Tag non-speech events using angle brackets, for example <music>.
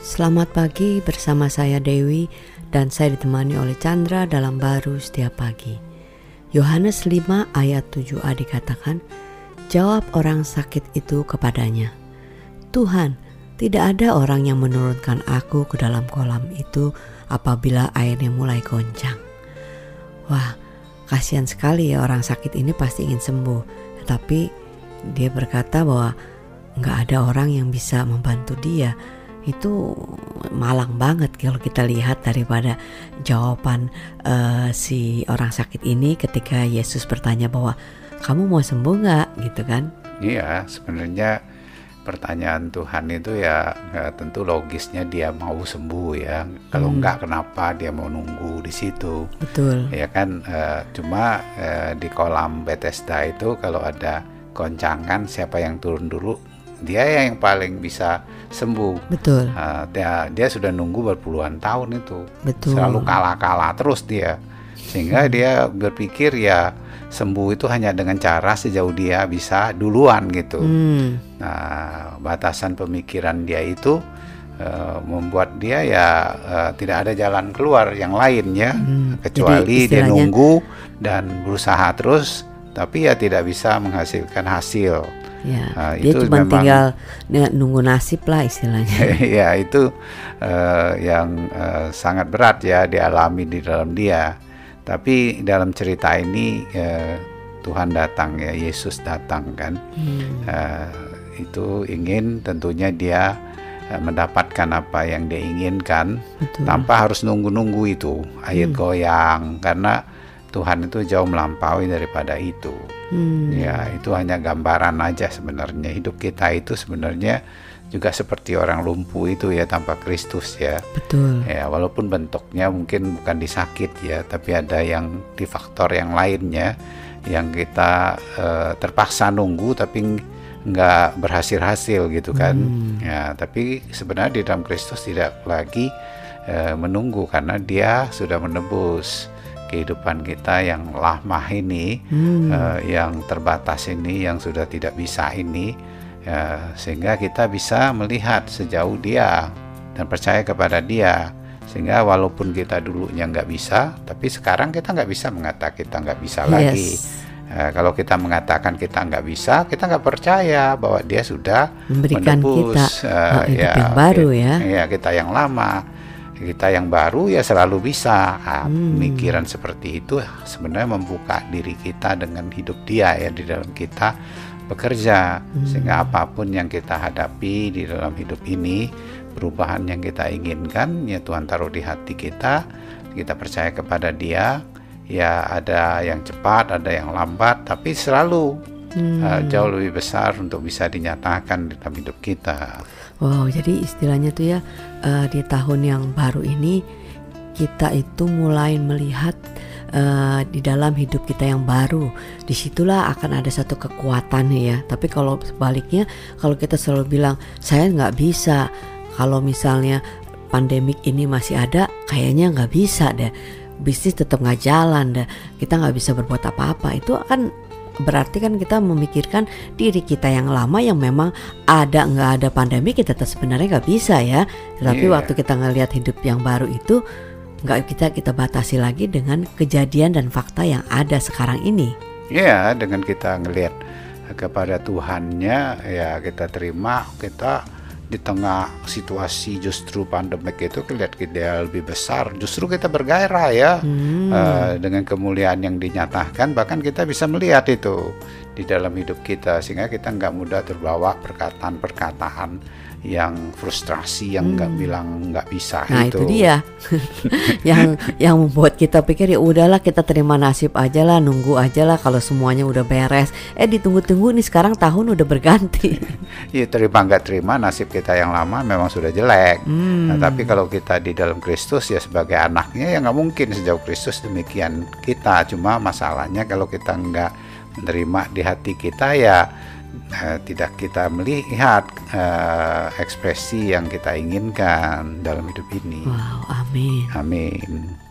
Selamat pagi bersama saya Dewi dan saya ditemani oleh Chandra dalam baru setiap pagi. Yohanes 5 ayat 7a dikatakan, Jawab orang sakit itu kepadanya, Tuhan, tidak ada orang yang menurunkan aku ke dalam kolam itu apabila airnya mulai goncang. Wah, kasihan sekali ya orang sakit ini pasti ingin sembuh, tetapi dia berkata bahwa nggak ada orang yang bisa membantu dia itu malang banget kalau kita lihat daripada jawaban uh, si orang sakit ini ketika Yesus bertanya bahwa kamu mau sembuh nggak gitu kan? Iya sebenarnya pertanyaan Tuhan itu ya, ya tentu logisnya dia mau sembuh ya kalau hmm. enggak kenapa dia mau nunggu di situ betul ya kan uh, cuma uh, di kolam Bethesda itu kalau ada goncangan siapa yang turun dulu dia yang paling bisa sembuh. Betul. Uh, dia dia sudah nunggu berpuluhan tahun itu. Betul. Selalu kalah-kalah terus dia. Sehingga hmm. dia berpikir ya sembuh itu hanya dengan cara sejauh dia bisa duluan gitu. Hmm. Nah, batasan pemikiran dia itu uh, membuat dia ya uh, tidak ada jalan keluar yang lain ya, hmm. kecuali dia nunggu dan berusaha terus tapi ya tidak bisa menghasilkan hasil. Ya, uh, dia itu cuma memang, tinggal nunggu nasib lah istilahnya. <laughs> ya itu uh, yang uh, sangat berat ya dialami di dalam dia. Tapi dalam cerita ini uh, Tuhan datang ya, Yesus datang kan. Hmm. Uh, itu ingin tentunya dia mendapatkan apa yang dia inginkan Betul. tanpa harus nunggu-nunggu itu ayat hmm. goyang karena Tuhan itu jauh melampaui daripada itu. Hmm. Ya, itu hanya gambaran aja sebenarnya. Hidup kita itu sebenarnya juga seperti orang lumpuh itu ya tanpa Kristus ya. Betul. Ya, walaupun bentuknya mungkin bukan disakit ya, tapi ada yang di faktor yang lainnya yang kita uh, terpaksa nunggu tapi nggak berhasil-hasil gitu kan. Hmm. Ya, tapi sebenarnya di dalam Kristus tidak lagi uh, menunggu karena Dia sudah menebus kehidupan kita yang lama ini, hmm. uh, yang terbatas ini, yang sudah tidak bisa ini, ya, sehingga kita bisa melihat sejauh Dia dan percaya kepada Dia. Sehingga walaupun kita dulunya nggak bisa, tapi sekarang kita nggak bisa mengatakan kita nggak bisa yes. lagi. Uh, kalau kita mengatakan kita nggak bisa, kita nggak percaya bahwa Dia sudah memberikan menebus, kita uh, ya, yang baru ya. Ya kita yang lama kita yang baru ya selalu bisa nah, hmm. pemikiran seperti itu sebenarnya membuka diri kita dengan hidup dia ya di dalam kita bekerja hmm. sehingga apa pun yang kita hadapi di dalam hidup ini perubahan yang kita inginkan ya Tuhan taruh di hati kita kita percaya kepada dia ya ada yang cepat ada yang lambat tapi selalu hmm. uh, jauh lebih besar untuk bisa dinyatakan di dalam hidup kita Wow, jadi istilahnya tuh ya uh, di tahun yang baru ini kita itu mulai melihat uh, di dalam hidup kita yang baru. Di situlah akan ada satu kekuatan ya. Tapi kalau sebaliknya, kalau kita selalu bilang saya nggak bisa, kalau misalnya pandemik ini masih ada, kayaknya nggak bisa deh. Bisnis tetap nggak jalan deh. Kita nggak bisa berbuat apa-apa. Itu akan berarti kan kita memikirkan diri kita yang lama yang memang ada nggak ada pandemi kita tetap sebenarnya nggak bisa ya tapi yeah. waktu kita ngelihat hidup yang baru itu nggak kita kita batasi lagi dengan kejadian dan fakta yang ada sekarang ini Iya yeah, dengan kita ngelihat kepada Tuhannya ya kita terima kita di tengah situasi justru pandemik itu kelihatan kita lebih besar justru kita bergairah ya hmm. uh, dengan kemuliaan yang dinyatakan bahkan kita bisa melihat itu di dalam hidup kita sehingga kita nggak mudah terbawa perkataan-perkataan yang frustrasi yang nggak hmm. bilang nggak bisa nah itu, itu dia. <laughs> Yang yang membuat kita pikir ya udahlah kita terima nasib aja lah nunggu aja lah kalau semuanya udah beres. Eh ditunggu-tunggu nih sekarang tahun udah berganti. <laughs> Ya terima nggak terima nasib kita yang lama memang sudah jelek. Hmm. nah, tapi kalau kita di dalam Kristus ya sebagai anaknya ya nggak mungkin sejauh Kristus demikian kita. Cuma masalahnya kalau kita nggak menerima di hati kita ya uh, tidak kita melihat uh, ekspresi yang kita inginkan dalam hidup ini. Wow, amin. Amin.